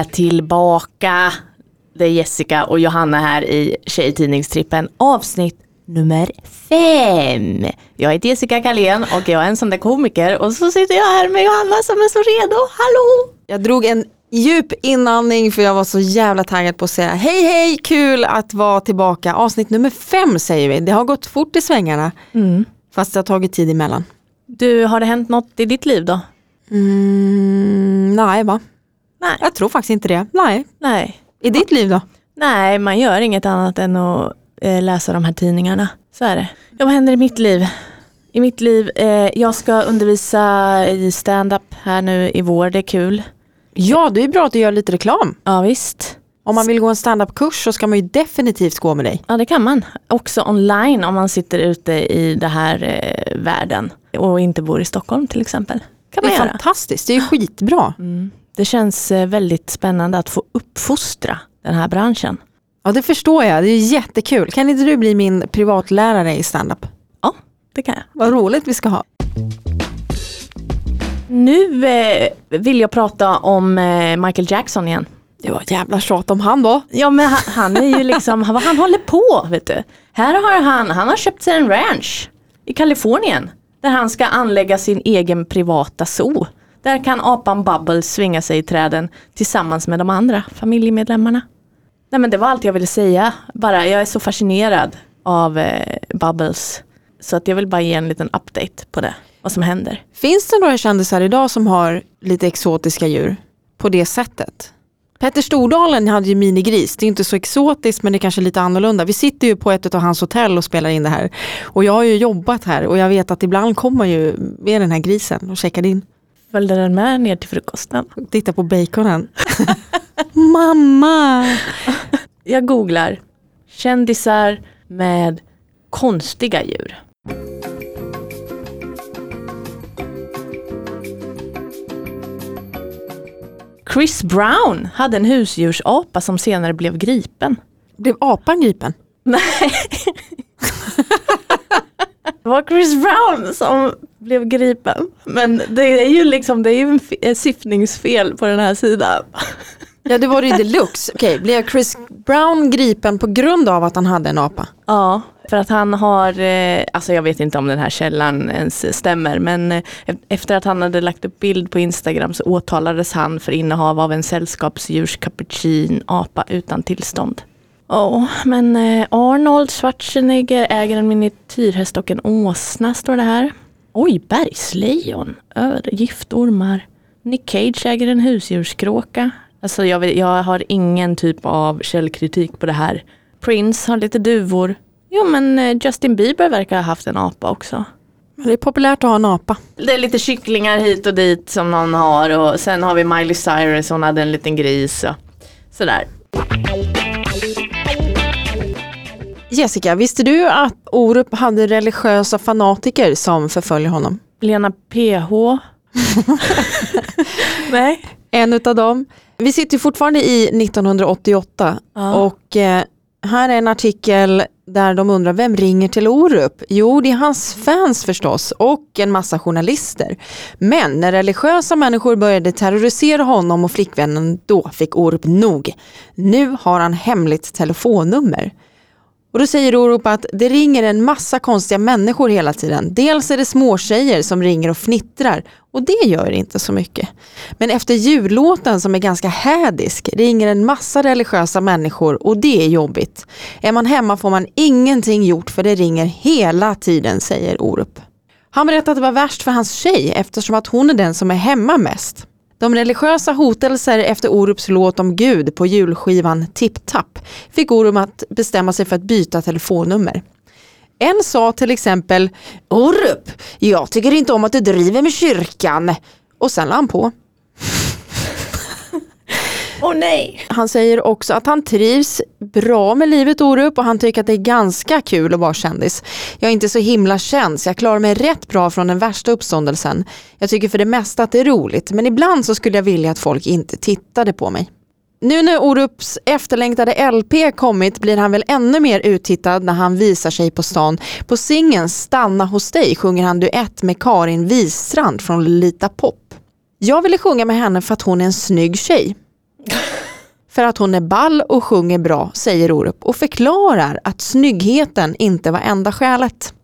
är tillbaka. Det är Jessica och Johanna här i Tjejtidningstrippen avsnitt nummer fem. Jag heter Jessica Kalén och jag är en sån där komiker och så sitter jag här med Johanna som är så redo. Hallå! Jag drog en djup inandning för jag var så jävla taggad på att säga hej hej, kul att vara tillbaka. Avsnitt nummer fem säger vi. Det har gått fort i svängarna. Mm. Fast det har tagit tid emellan. Du, har det hänt något i ditt liv då? Mm, nej va? Nej. Jag tror faktiskt inte det. Nej. Nej. I ditt liv då? Nej, man gör inget annat än att eh, läsa de här tidningarna. Så är det. Ja, vad händer i mitt liv? I mitt liv, eh, jag ska undervisa i stand-up här nu i vår, det är kul. Ja, det är bra att du gör lite reklam. Ja visst. Om man vill gå en standup-kurs så ska man ju definitivt gå med dig. Ja det kan man. Också online om man sitter ute i den här eh, världen och inte bor i Stockholm till exempel. Kan Det man är göra. fantastiskt, det är skitbra. Mm. Det känns eh, väldigt spännande att få uppfostra den här branschen. Ja det förstår jag, det är jättekul. Kan inte du bli min privatlärare i standup? Ja, det kan jag. Vad roligt vi ska ha. Nu eh, vill jag prata om eh, Michael Jackson igen. Det var jävla tjat om han då. Ja men han, han är ju liksom, vad han håller på vet du. Här har han, han har köpt sig en ranch i Kalifornien. Där han ska anlägga sin egen privata zoo. Där kan apan Bubbles svinga sig i träden tillsammans med de andra familjemedlemmarna. Nej men det var allt jag ville säga. Bara, jag är så fascinerad av eh, Bubbles. Så att jag vill bara ge en liten update på det. Vad som händer. Finns det några kändisar idag som har lite exotiska djur på det sättet? Petter Stordalen hade ju minigris, det är inte så exotiskt men det är kanske lite annorlunda. Vi sitter ju på ett av hans hotell och spelar in det här. Och jag har ju jobbat här och jag vet att ibland kommer ju med den här grisen och checkar in. Följde den med ner till frukosten? Titta på baconen. Mamma! Jag googlar kändisar med konstiga djur. Chris Brown hade en husdjursapa som senare blev gripen. Blev apan gripen? Nej. Det var Chris Brown som blev gripen. Men det är ju liksom, det är ju en syftningsfel på den här sidan. Ja det var det ju deluxe. Okej, blev Chris Brown gripen på grund av att han hade en apa? Ja, för att han har, eh, alltså jag vet inte om den här källan ens stämmer, men eh, efter att han hade lagt upp bild på Instagram så åtalades han för innehav av en sällskapsdjurs apa utan tillstånd. Ja, men eh, Arnold Schwarzenegger äger en miniatyrhäst och en åsna står det här. Oj, bergslejon, giftormar. Nick Cage äger en husdjurskråka. Alltså jag, vet, jag har ingen typ av källkritik på det här. Prince har lite duvor. Jo men eh, Justin Bieber verkar ha haft en apa också. Det är populärt att ha en apa. Det är lite kycklingar hit och dit som någon har och sen har vi Miley Cyrus, hon hade en liten gris och sådär. Jessica, visste du att Orup hade religiösa fanatiker som förföljer honom? Lena PH. Nej. En utav dem. Vi sitter fortfarande i 1988 Ja. och eh, här är en artikel där de undrar vem ringer till Orup? Jo, det är hans fans förstås och en massa journalister. Men när religiösa människor började terrorisera honom och flickvännen, då fick Orup nog. Nu har han hemligt telefonnummer. Och då säger Orup att det ringer en massa konstiga människor hela tiden. Dels är det småtjejer som ringer och fnittrar och det gör inte så mycket. Men efter jullåten som är ganska hädisk ringer en massa religiösa människor och det är jobbigt. Är man hemma får man ingenting gjort för det ringer hela tiden, säger Orup. Han berättade att det var värst för hans tjej eftersom att hon är den som är hemma mest. De religiösa hotelser efter Orups låt om Gud på julskivan Tip Tap fick Orup att bestämma sig för att byta telefonnummer. En sa till exempel Orup, jag tycker inte om att du driver med kyrkan. Och sen la han på. Åh nej! Han säger också att han trivs bra med livet Orup och han tycker att det är ganska kul att vara kändis. Jag är inte så himla känd så jag klarar mig rätt bra från den värsta uppståndelsen. Jag tycker för det mesta att det är roligt men ibland så skulle jag vilja att folk inte tittade på mig. Nu när Orups efterlängtade LP kommit blir han väl ännu mer uttittad när han visar sig på stan. På singeln Stanna hos dig sjunger han duett med Karin Wistrand från Lita Pop. Jag ville sjunga med henne för att hon är en snygg tjej. För att hon är ball och sjunger bra, säger Orup och förklarar att snyggheten inte var enda skälet.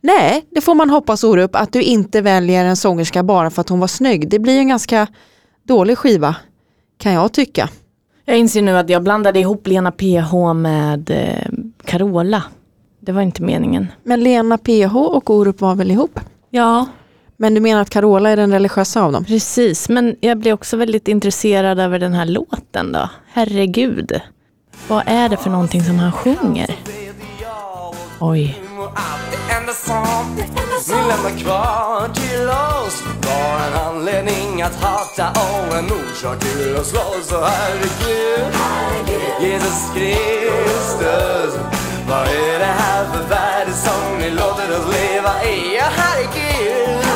Nej, det får man hoppas Orup att du inte väljer en sångerska bara för att hon var snygg. Det blir en ganska dålig skiva, kan jag tycka. Jag inser nu att jag blandade ihop Lena PH med eh, Carola. Det var inte meningen. Men Lena PH och Orup var väl ihop? Ja, Men du menar att Carola är den religiösa av dem? precis. Men jag blev också väldigt intresserad över den här låten då. Herregud. Vad är det för någonting som han sjunger? Oj. Det enda som ni lämnar kvar till oss var en anledning att hata och en orsak till att slåss. Och herregud, Jesus Kristus, vad är det här för värld som ni låter oss leva i? Ja, herregud,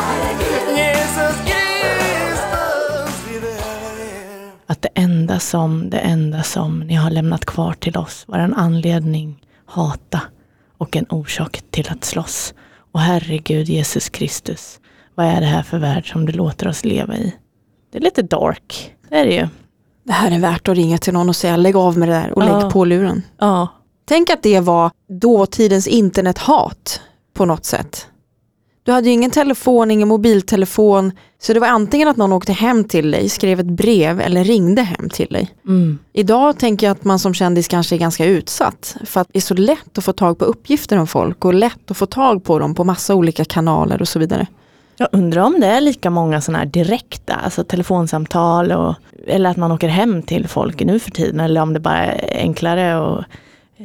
det enda som, det enda som ni har lämnat kvar till oss var en anledning, hata och en orsak till att slåss. Och herregud Jesus Kristus, vad är det här för värld som du låter oss leva i? Det är lite dark, det är det ju. Det här är värt att ringa till någon och säga lägg av med det där och Ja. lägg på luren. Ja, Tänk att det var dåtidens internethat på något sätt. Du hade ju ingen telefon, ingen mobiltelefon, så det var antingen att någon åkte hem till dig, skrev ett brev eller ringde hem till dig. mm. Idag tänker jag att man som kändis kanske är ganska utsatt för att det är så lätt att få tag på uppgifter om folk och lätt att få tag på dem på massa olika kanaler och så vidare. Jag undrar om det är lika många sådana här direkta, alltså telefonsamtal och, eller att man åker hem till folk nu för tiden eller om det bara är enklare att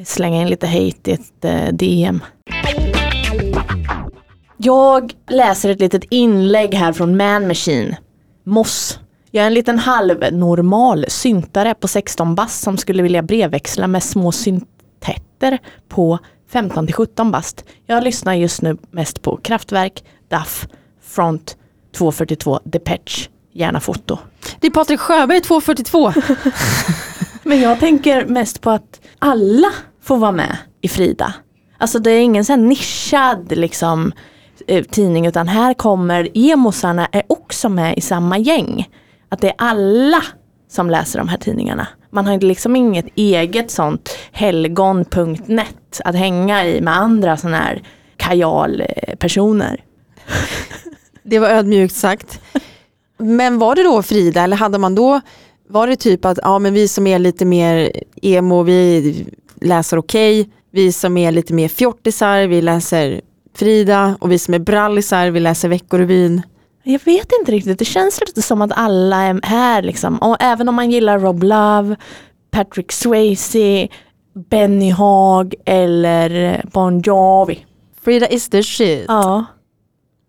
slänga in lite hate i ett eh, DM. Jag läser ett litet inlägg här från Man Machine. Moss. Jag är en liten halvnormal syntare på 16 bast som skulle vilja brevväxla med små syntetter på 15 till 17 bast. Jag lyssnar just nu mest på Kraftwerk, DAF, Front 242, Depeche, gärna foto. Det är Patrik Sjöberg 242. Men jag tänker mest på att alla får vara med i Frida. Alltså det är ingen sån nischad liksom, eh, tidning utan här kommer emosarna är också med i samma gäng. Att det är alla som läser de här tidningarna. Man har liksom inget eget sånt helgon.net att hänga i med andra sådana här kajal-personer. Eh, det var ödmjukt sagt. Men var det då Frida eller hade man då, var det typ att ja, men vi som är lite mer emo, vi läser okej, vi som är lite mer fjortisar, vi läser Frida och vi som är brallisar, vi läser Veckorevyn. Jag vet inte riktigt, det känns lite som att alla är här liksom. Och även om man gillar Rob Love, Patrick Swayze, Benny Haag eller Bon Jovi. Frida is the shit. Ja.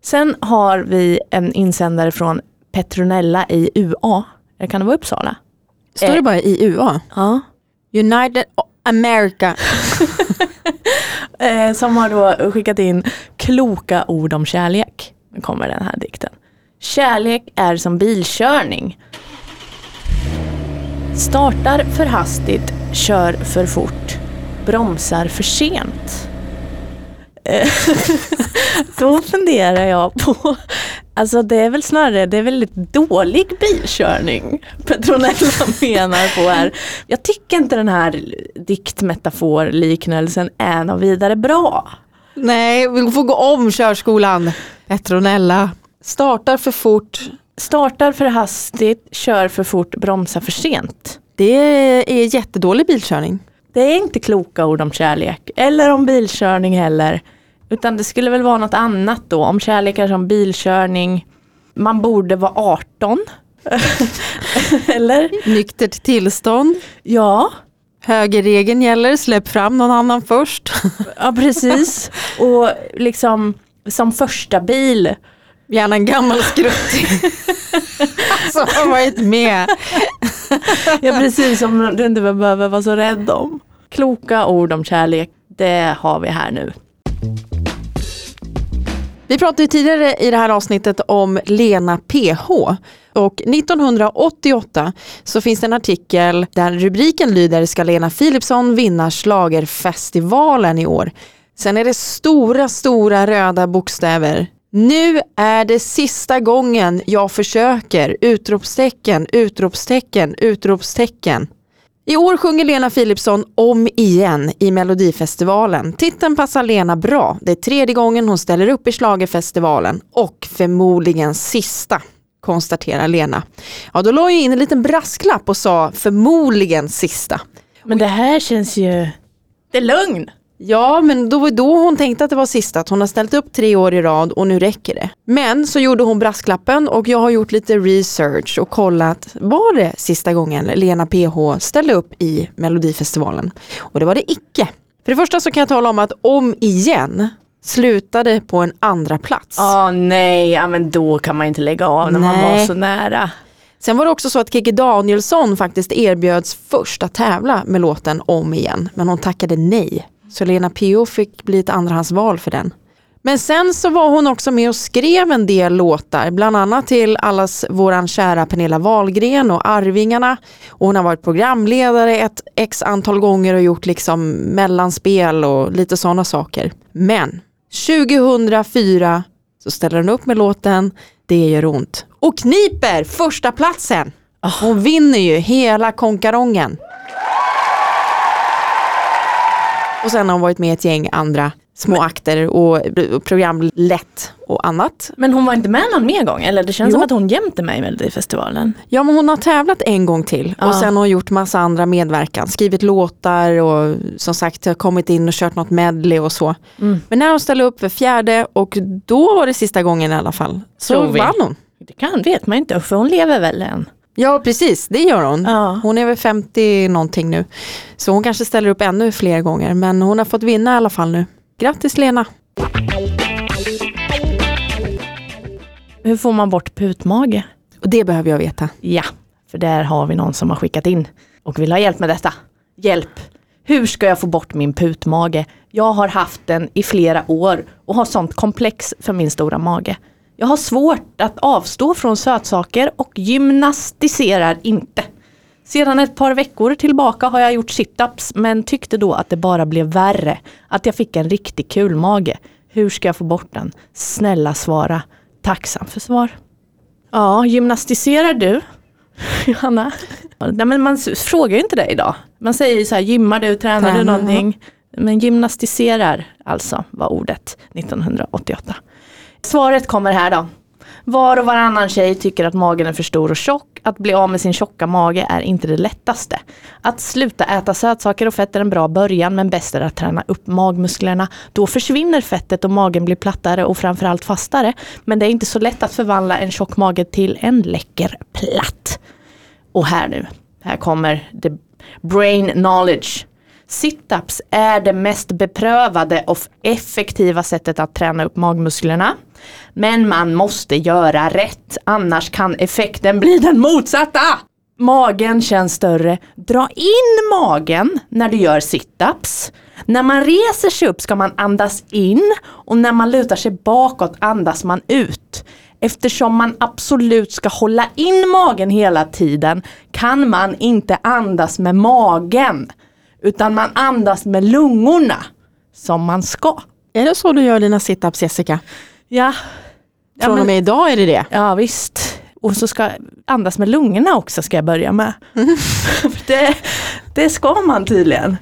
Sen har vi en insändare från Petronella i UA. Eller kan det vara Uppsala? Står Eh. det bara i UA? Ja. United America. Eh, som har då skickat in kloka ord om kärlek. Nu kommer den här dikten. Kärlek är som bilkörning. Startar för hastigt, kör för fort, bromsar för sent. Eh, då funderar jag på, alltså det är väl snarare, det är väldigt dålig bilkörning Petronella menar på här. Jag tycker inte den här diktmetaforliknelsen är något vidare bra. Nej, vi får gå om körskolan. Petronella. Startar för fort. Startar för hastigt, kör för fort, bromsar för sent. Det är jättedålig bilkörning. Det är inte kloka ord om kärlek eller om bilkörning heller. Utan det skulle väl vara något annat då, om kärlek är som bilkörning. Man borde vara 18. eller? Nyktert tillstånd. Ja, Högerregeln gäller, släpp fram någon annan först. ja precis. Och liksom som första bil. Gärna en gammal skruttig. Som har varit med. Ja precis, som du inte behöver vara så rädd om. Kloka ord om kärlek, det har vi här nu. Vi pratade tidigare i det här avsnittet om Lena PH. Och 1988 så finns det en artikel där rubriken lyder Ska Lena Philipsson vinna schlagerfestivalen i år? Sen är det stora, stora röda bokstäver Nu är det sista gången jag försöker! Utropstecken, utropstecken, utropstecken. I år sjunger Lena Philipsson om igen i Melodifestivalen. Titeln passar Lena bra. Det är tredje gången hon ställer upp i Schlagerfestivalen och förmodligen sista, konstaterar Lena. Ja, då la jag in en liten brasklapp och sa förmodligen sista. Men det här känns ju... Det är lugn. Ja, men då var då hon tänkte att det var sista, att hon har ställt upp tre år i rad och nu räcker det. Men så gjorde hon brasklappen och jag har gjort lite research och kollat, var det sista gången Lena PH ställde upp i Melodifestivalen? Och det var det icke. För det första så kan jag tala om att Om igen slutade på en andra plats. Ja nej, ja, men då kan man inte lägga av när man Nej. var så nära. Sen var det också så att Kikki Danielsson faktiskt erbjöds först att tävla med låten Om igen, men hon tackade nej. Så Lena P.O. fick bli ett andrahandsval för den. Men sen så var hon också med och skrev en del låtar, bland annat till allas våran kära Pernilla Wahlgren och Arvingarna. Och hon har varit programledare ett x antal gånger och gjort liksom mellanspel och lite sådana saker. Men 2004 så ställer hon upp med låten Det gör ont och kniper första platsen. Hon vinner ju hela konkarongen. Och sen har hon varit med i ett gäng andra små akter och program Lätt och annat. Men hon var inte med någon mer gång eller? Det känns Jo. som att hon jämt är med i Melodifestivalen. Ja men hon har tävlat en gång till och Ja. sen har hon gjort massa andra medverkan. Skrivit låtar och som sagt har kommit in och kört något medley och så. Mm. Men när hon ställde upp för fjärde och då var det sista gången i alla fall. Så vann hon. Det kan vet man inte för hon lever väl än. Ja precis, det gör hon. Ja. Hon är väl 50 någonting nu. Så hon kanske ställer upp ännu fler gånger men hon har fått vinna i alla fall nu. Grattis Lena! Hur får man bort putmage? Och det behöver jag veta. Ja, för där har vi någon som har skickat in och vill ha hjälp med detta. Hjälp! Hur ska jag få bort min putmage? Jag har haft den i flera år och har sånt komplex för min stora mage. Jag har svårt att avstå från sötsaker och gymnastiserar inte. Sedan ett par veckor tillbaka har jag gjort situps men tyckte då att det bara blev värre. Att jag fick en riktig kulmage. Hur ska jag få bort den? Snälla svara. Tacksam för svar. Ja, gymnastiserar du? Johanna? Nej, men man frågar ju inte det idag. Man säger ju så här, gymmar du, tränar du Tränar, någonting? Men gymnastiserar alltså var ordet 1988. Svaret kommer här då. Var och varannan tjej tycker att magen är för stor och tjock. Att bli av med sin tjocka mage är inte det lättaste. Att sluta äta sötsaker och fett är en bra början men bäst är att träna upp magmusklerna. Då försvinner fettet och magen blir plattare och framförallt fastare. Men det är inte så lätt att förvandla en tjock mage till en läcker platt. Och här nu, här kommer the brain knowledge. Situps är det mest beprövade och effektiva sättet att träna upp magmusklerna. Men man måste göra rätt, annars kan effekten bli den motsatta. Magen känns större. Dra in magen när du gör situps. När man reser sig upp ska man andas in och när man lutar sig bakåt andas man ut. Eftersom man absolut ska hålla in magen hela tiden kan man inte andas med magen. Utan man andas med lungorna. Som man ska. Är det så du gör dina situps Jessica? Ja. Ja, Från och men, med idag är det det. ja visst. Och så ska andas med lungorna också ska jag börja med. Det, det ska man tydligen.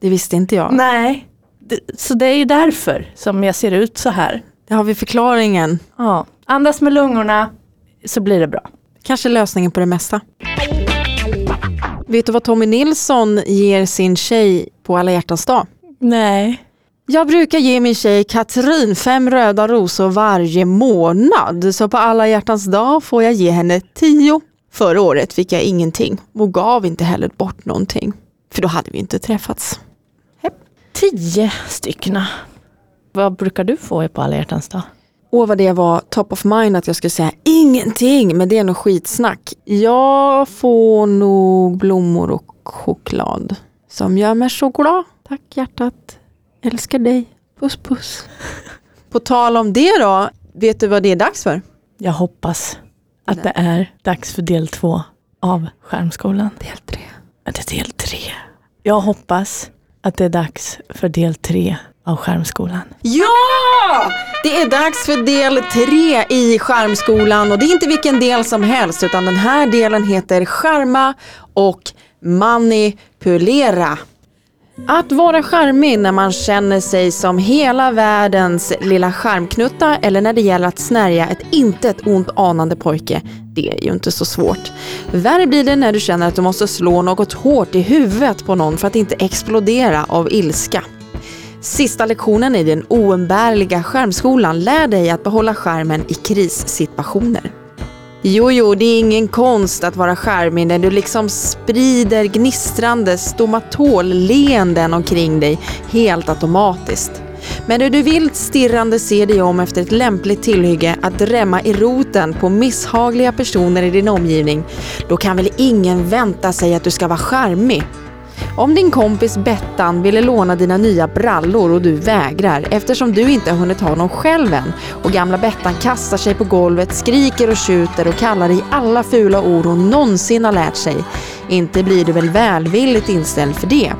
Det visste inte jag. Nej. Det, så det är ju därför som jag ser ut så här. Det har vi förklaringen. Ja. Andas med lungorna så blir det bra. Kanske lösningen på det mesta. Vet du vad Tommy Nilsson ger sin tjej på alla hjärtans dag? Nej. Jag brukar ge min tjej Katrin fem röda rosor varje månad. Så på alla hjärtans dag får jag ge henne tio. Förra året fick jag ingenting och gav inte heller bort någonting. För då hade vi inte träffats. Tio stycken. Vad brukar du få på alla hjärtans dag? Och vad det var top of mind att jag skulle säga ingenting, men det är nog skitsnack. Jag får nog blommor och choklad som gör mig så glad. Tack hjärtat. Älskar dig. Puss puss. På tal om det då, vet du vad det är dags för? Jag hoppas att det är dags för del två av Skärmskolan. Del tre. Är det del tre? Jag hoppas att det är dags för del tre av Skärmskolan. Ja! Det är dags för del tre i Charmskolan och det är inte vilken del som helst utan den här delen heter Charma och manipulera. Att vara charmig när man känner sig som hela världens lilla charmknutta eller när det gäller att snärja ett inte ett ont anande pojke, det är ju inte så svårt. Värre blir det när du känner att du måste slå något hårt i huvudet på någon för att inte explodera av ilska. Sista lektionen i den oumbärliga skärmskolan lär dig att behålla skärmen i krissituationer. Jo, jo, det är ingen konst att vara charmig när du liksom sprider gnistrande stomatol-leenden omkring dig helt automatiskt. Men när du vilt stirrande ser dig om efter ett lämpligt tillhygge att drämma i roten på misshagliga personer i din omgivning, då kan väl ingen vänta sig att du ska vara charmig? Om din kompis Bettan ville låna dina nya brallor och du vägrar eftersom du inte har hunnit ha dem själv än och gamla Bettan kastar sig på golvet, skriker och tjuter och kallar dig alla fula ord hon någonsin har lärt sig. Inte blir du väl välvilligt inställd för det?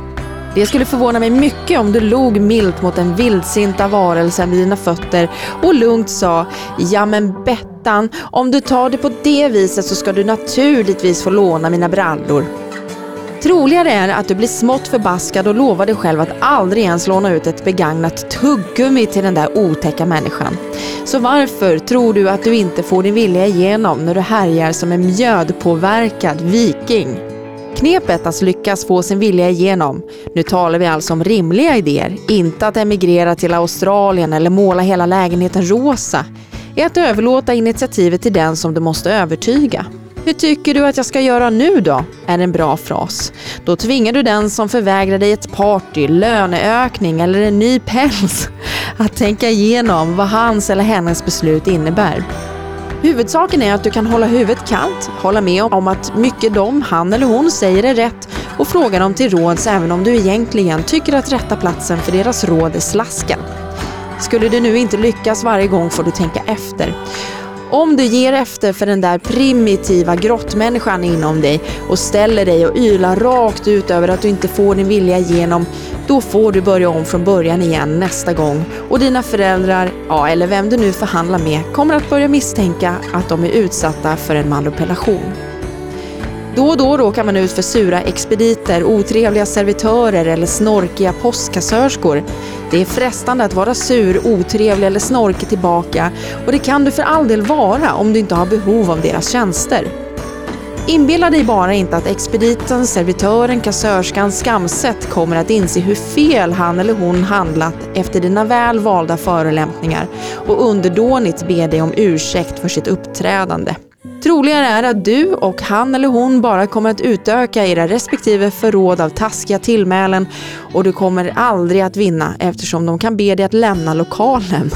Det skulle förvåna mig mycket om du log milt mot den vildsinta varelsen vid dina fötter och lugnt sa Ja men Bettan, om du tar det på det viset så ska du naturligtvis få låna mina brallor. Troligare är att du blir smått förbaskad och lovar dig själv att aldrig ens låna ut ett begagnat tuggummi till den där otäcka människan. Så varför tror du att du inte får din vilja igenom när du härjar som en mjödpåverkad viking? Knepet att lyckas få sin vilja igenom, nu talar vi alltså om rimliga idéer, inte att emigrera till Australien eller måla hela lägenheten rosa, är att överlåta initiativet till den som du måste övertyga. Hur tycker du att jag ska göra nu då? är en bra fras. Då tvingar du den som förvägrar dig ett party, löneökning eller en ny päls att tänka igenom vad hans eller hennes beslut innebär. Huvudsaken är att du kan hålla huvudet kallt, hålla med om att mycket de, han eller hon säger är rätt och fråga dem till råds även om du egentligen tycker att rätta platsen för deras råd är slasken. Skulle du nu inte lyckas varje gång får du tänka efter. Om du ger efter för den där primitiva grottmänniskan inom dig och ställer dig och ylar rakt ut över att du inte får din vilja igenom, då får du börja om från början igen nästa gång och dina föräldrar, ja eller vem du nu förhandlar med, kommer att börja misstänka att de är utsatta för en manipulation. Då och då råkar man ut för sura expediter, otrevliga servitörer eller snorkiga postkassörskor. Det är frestande att vara sur, otrevlig eller snorkig tillbaka och det kan du för all del vara om du inte har behov av deras tjänster. Inbilla dig bara inte att expediten, servitören, kassörskan skamset kommer att inse hur fel han eller hon handlat efter dina väl valda förolämpningar och underdånigt be dig om ursäkt för sitt uppträdande. Troligare är att du och han eller hon bara kommer att utöka era respektive förråd av taskiga tillmälen och du kommer aldrig att vinna eftersom de kan be dig att lämna lokalen.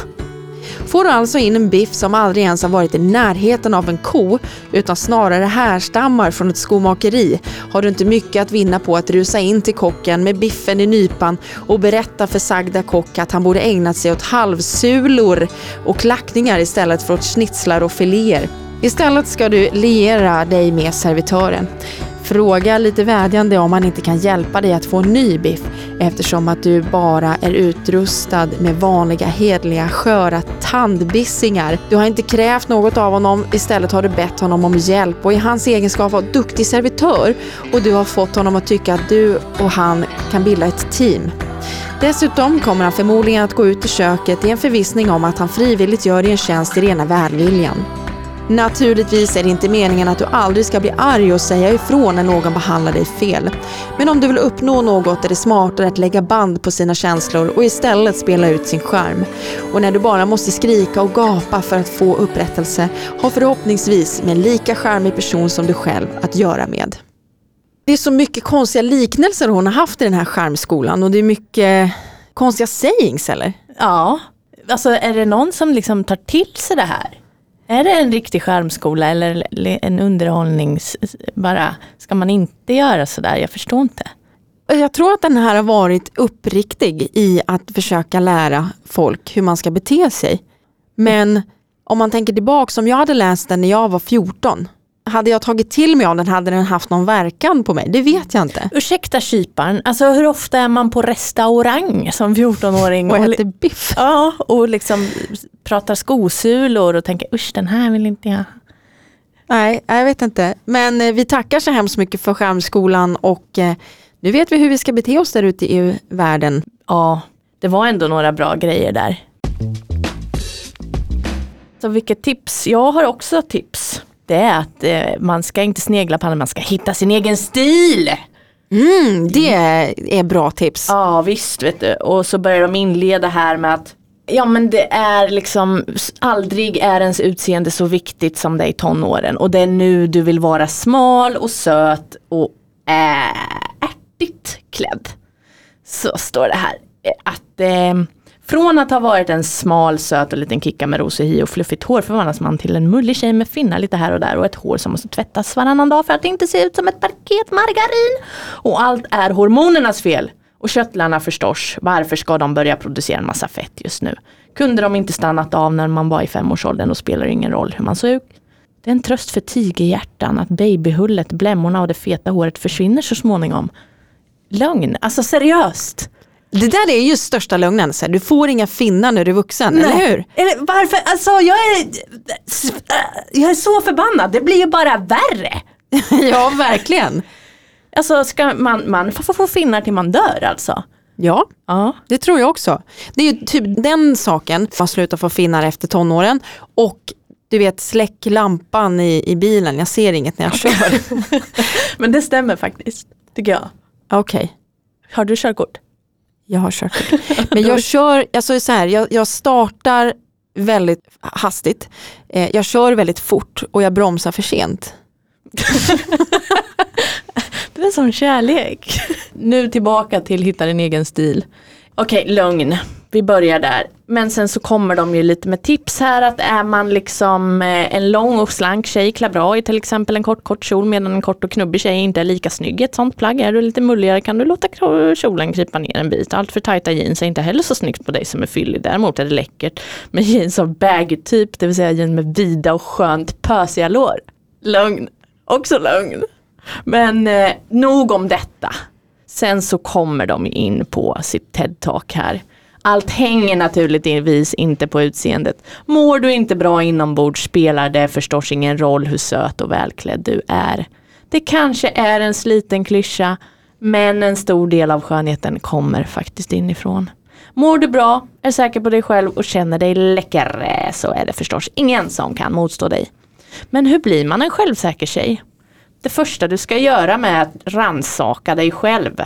Får du alltså in en biff som aldrig ens har varit i närheten av en ko utan snarare härstammar från ett skomakeri har du inte mycket att vinna på att rusa in till kocken med biffen i nypan och berätta för sagda kock att han borde ägnat sig åt halvsulor och klackningar istället för åt schnitzlar och filéer. Istället ska du liera dig med servitören. Fråga lite vädjande om han inte kan hjälpa dig att få en ny biff eftersom att du bara är utrustad med vanliga hedliga sköra tandbissingar. Du har inte krävt något av honom, istället har du bett honom om hjälp och i hans egenskap av duktig servitör och du har fått honom att tycka att du och han kan bilda ett team. Dessutom kommer han förmodligen att gå ut i köket i en förvissning om att han frivilligt gör dig en tjänst i rena välviljan. Naturligtvis är det inte meningen att du aldrig ska bli arg och säga ifrån när någon behandlar dig fel. Men om du vill uppnå något är det smartare att lägga band på sina känslor och istället spela ut sin charm. Och när du bara måste skrika och gapa för att få upprättelse, har förhoppningsvis med en lika charmig person som du själv att göra med. Det är så mycket konstiga liknelser hon har haft i den här skärmskolan och det är mycket konstiga sayings eller? Ja, alltså är det någon som liksom tar till sig det här? Är det en riktig skärmskola eller en underhållnings... Bara, ska man inte göra sådär? Jag förstår inte. Jag tror att den här har varit uppriktig i att försöka lära folk hur man ska bete sig. Men om man tänker tillbaka, om jag hade läst den när jag var 14, hade jag tagit till mig av den hade den haft någon verkan på mig? Det vet jag inte. Ursäkta kyparen, alltså hur ofta är man på restaurang som 14-åring? Och äter biff. Ja, och liksom pratar skosulor och tänker usch den här vill inte jag. Nej, jag vet inte. Men eh, vi tackar så hemskt mycket för Skärmskolan och eh, nu vet vi hur vi ska bete oss där ute i världen. Ja, det var ändå några bra grejer där. Så vilket tips? Jag har också tips. Det är att eh, man ska inte snegla på annat, man ska hitta sin egen stil. Mm, det är bra tips. Ja visst vet du. Och så börjar de inleda här med att Ja men det är liksom aldrig är ens utseende så viktigt som det är i tonåren. Och det är nu du vill vara smal och söt och äh, ärtigt klädd. Så står det här. eh, Att eh, från att ha varit en smal, söt och liten kicka med rosig hy och fluffigt hår förvandlas man till en mullig tjej med finnar lite här och där och ett hår som måste tvättas varannan dag för att inte se ut som ett paket margarin. Och allt är hormonernas fel. Och köttlarna förstås, varför ska de börja producera en massa fett just nu? Kunde de inte stannat av när man var i femårsåldern och spelar ingen roll hur man såg ut? Det är en tröst för tigerhjärtan att babyhullet, blämmorna och det feta håret försvinner så småningom. Lögn, alltså seriöst. Det där är ju största lögnen. Så här, du får inga finnar när du är vuxen, eller hur? Eller varför, alltså jag är, jag är så förbannad, det blir ju bara värre. ja, verkligen. Alltså ska man, man får få finnar till man dör alltså. Ja, Ja. det tror jag också. Det är ju typ den saken, man slutar få finnar efter tonåren och du vet släck lampan i, i bilen, jag ser inget när jag kör. Men det stämmer faktiskt, tycker jag. Okej, Har du körkort? Jag har körkort. Men jag kör, alltså så här, jag, jag startar väldigt hastigt, eh, jag kör väldigt fort och jag bromsar för sent. Det är som kärlek. nu tillbaka till hitta din egen stil. Okej, lögn. Vi börjar där. Men sen så kommer de ju lite med tips här att är man liksom eh, en lång och slank tjej klär bra i till exempel en kort kort kjol medan en kort och knubbig tjej inte är lika snygg i ett sånt plagg. Är du lite mulligare kan du låta kjolen krypa ner en bit. Allt för tajta jeans är inte heller så snyggt på dig som är fyllig. Däremot är det läckert med jeans av baggy typ, det vill säga jeans med vida och skönt pösiga lår. Lögn. Också lögn. Men eh, nog om detta. Sen så kommer de in på sitt TED-talk här. Allt hänger naturligtvis inte på utseendet. Mår du inte bra inombords spelar det förstås ingen roll hur söt och välklädd du är. Det kanske är en sliten klyscha, men en stor del av skönheten kommer faktiskt inifrån. Mår du bra, är säker på dig själv och känner dig läcker så är det förstås ingen som kan motstå dig. Men hur blir man en självsäker tjej? Det första du ska göra med att ransaka dig själv.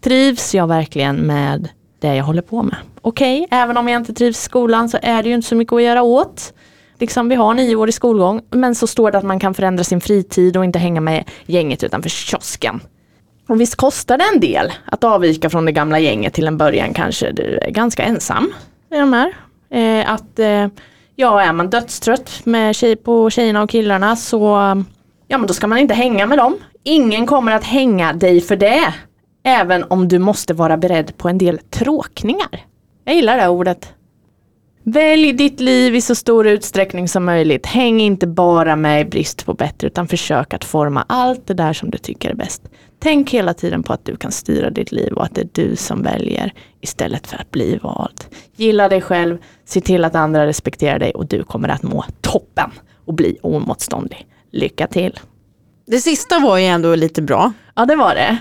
Trivs jag verkligen med det jag håller på med? Okej, även om jag inte trivs i skolan så är det ju inte så mycket att göra åt. Liksom vi har nio år i skolgång, men så står det att man kan förändra sin fritid och inte hänga med gänget utanför kiosken. Och visst kostar det en del att avvika från det gamla gänget till en början kanske du är ganska ensam i de här. Eh, att eh, ja, är man dödstrött med tjej på tjejerna och killarna så ja men då ska man inte hänga med dem. Ingen kommer att hänga dig för det. Även om du måste vara beredd på en del tråkningar. Jag gillar det ordet. Välj ditt liv i så stor utsträckning som möjligt. Häng inte bara med i brist på bättre utan försök att forma allt det där som du tycker är bäst. Tänk hela tiden på att du kan styra ditt liv och att det är du som väljer istället för att bli vald. Gilla dig själv, se till att andra respekterar dig och du kommer att må toppen och bli oemotståndlig. Lycka till! Det sista var ju ändå lite bra. Ja det var det.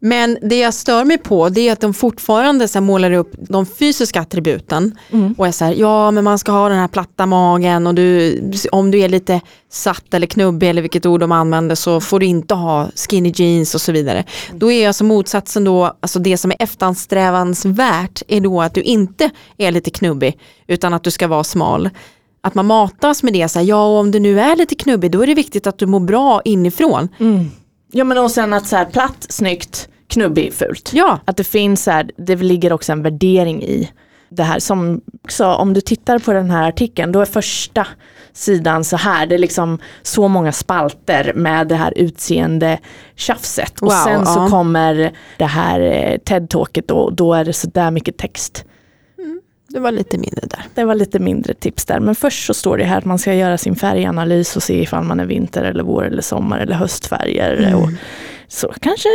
Men det jag stör mig på det är att de fortfarande så målar upp de fysiska attributen. Och är så här, ja men man ska ha den här platta magen och du, om du är lite satt eller knubbig eller vilket ord de använder så får du inte ha skinny jeans och så vidare. Då är alltså motsatsen då, alltså det som är eftersträvansvärt är då att du inte är lite knubbig utan att du ska vara smal. Att man matas med det, så här, ja och om du nu är lite knubbig då är det viktigt att du mår bra inifrån. Ja men och sen att så här platt, snyggt, knubbig, fult. Ja, Att det finns så här, det ligger också en värdering i det här. Som så om du tittar på den här artikeln, då är första sidan så här, det är liksom så många spalter med det här utseende tjafset. Och Wow, sen så ja. kommer det här eh, TED-talket då, då är det så där mycket text. Det var lite mindre där. Det var lite mindre tips där. Men först så står det här att man ska göra sin färganalys och se ifall man är vinter eller vår eller sommar eller höstfärger. Mm. Och så kanske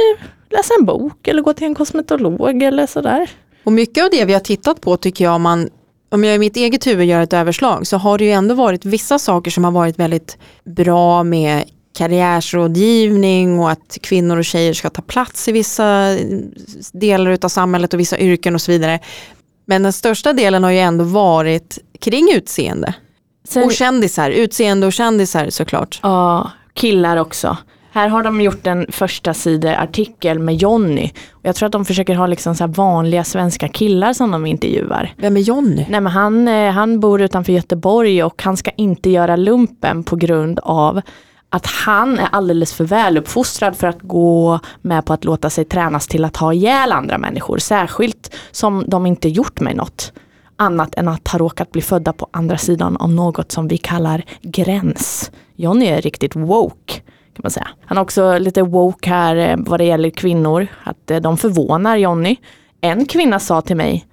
läsa en bok eller gå till en kosmetolog eller sådär. Och mycket av det vi har tittat på tycker jag, om, man, om jag i mitt eget huvud gör ett överslag, så har det ju ändå varit vissa saker som har varit väldigt bra med karriärsrådgivning och att kvinnor och tjejer ska ta plats i vissa delar av samhället och vissa yrken och så vidare. Men den största delen har ju ändå varit kring utseende. Sen, Och kändisar, utseende och kändisar såklart. ja, killar också. Här har de gjort en första artikel med Jonny. Jag tror att de försöker ha liksom så vanliga svenska killar som de intervjuar. Vem är Jonny? Nej men han, eh, han bor utanför Göteborg och han ska inte göra lumpen på grund av att han är alldeles för väluppfostrad för att gå med på att låta sig tränas till att ha ihjäl andra människor. Särskilt som de inte gjort mig något annat än att ha råkat bli födda på andra sidan av något som vi kallar gräns. Johnny är riktigt woke. Kan man säga. Han är också lite woke här eh, vad det gäller kvinnor. Att eh, de förvånar Johnny. En kvinna sa till mig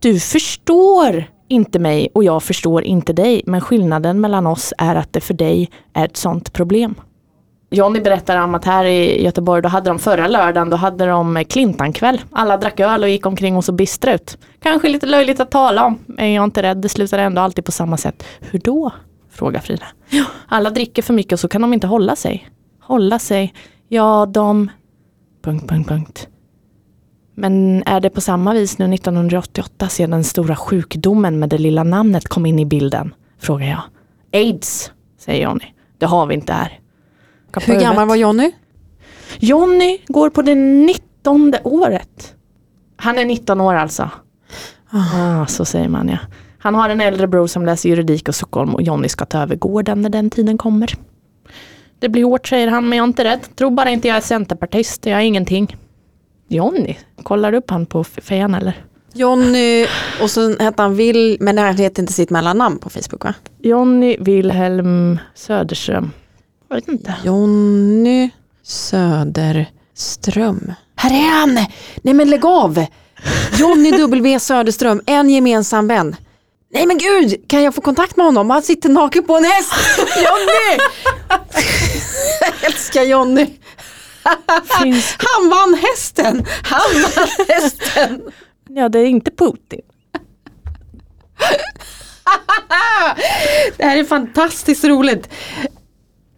du förstår inte mig och jag förstår inte dig, men skillnaden mellan oss är att det för dig är ett sånt problem. Johnny berättar om att här i Göteborg, då hade de förra lördagen, då hade de Clintankväll. Alla drack öl och gick omkring och så bistra ut. Kanske lite löjligt att tala om, men jag är inte rädd, det slutar ändå alltid på samma sätt. Hur då? Frågar Frida. Alla dricker för mycket och så kan de inte hålla sig. Hålla sig? Ja, de... Punkt, punkt, punkt. Men är det på samma vis nu 1988 sedan den stora sjukdomen med det lilla namnet kom in i bilden? Frågar jag. Aids, säger Johnny. Det har vi inte här. Hur gammal var Jonny? Johnny går på det 19 året. Han är 19 år alltså. Ah, så säger man ja. Han har en äldre bror som läser juridik i Stockholm och Johnny ska ta över gården när den tiden kommer. Det blir hårt säger han, men jag är inte rädd. Tror bara inte jag är centerpartist, jag är ingenting. Johnny, kollar du upp han på fejan eller? Jonny och så hette han Will, men han heter inte sitt mellannamn på Facebook va? Johnny Wilhelm Söderström. Jag vet inte. Jonny Söderström. Här är han! Nej men lägg av! Jonny W Söderström, en gemensam vän. Nej men gud, kan jag få kontakt med honom? Han sitter naken på en häst. Jonny! jag älskar Jonny. Finns... Han vann hästen! Han vann hästen! Ja, det är inte Putin. Det här är fantastiskt roligt.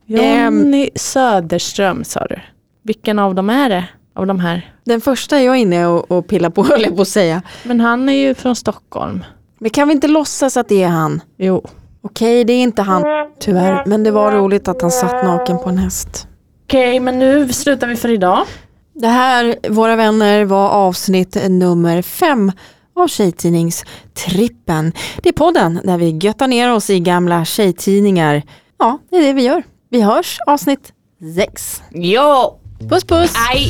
Johnny Söderström sa du. Vilken av dem är det? Av de här? Den första är jag inne och, och pillar på höll jag på att säga. Men han är ju från Stockholm. Men kan vi inte låtsas att det är han? Jo. Okej, det är inte han tyvärr. Men det var roligt att han satt naken på en häst. Okej, men nu slutar vi för idag. Det här, våra vänner, var avsnitt nummer fem av Tjejtidningstrippen. Det är podden där vi göttar ner oss i gamla tjejtidningar. Ja, det är det vi gör. Vi hörs avsnitt sex. Jo! Puss puss! Aj!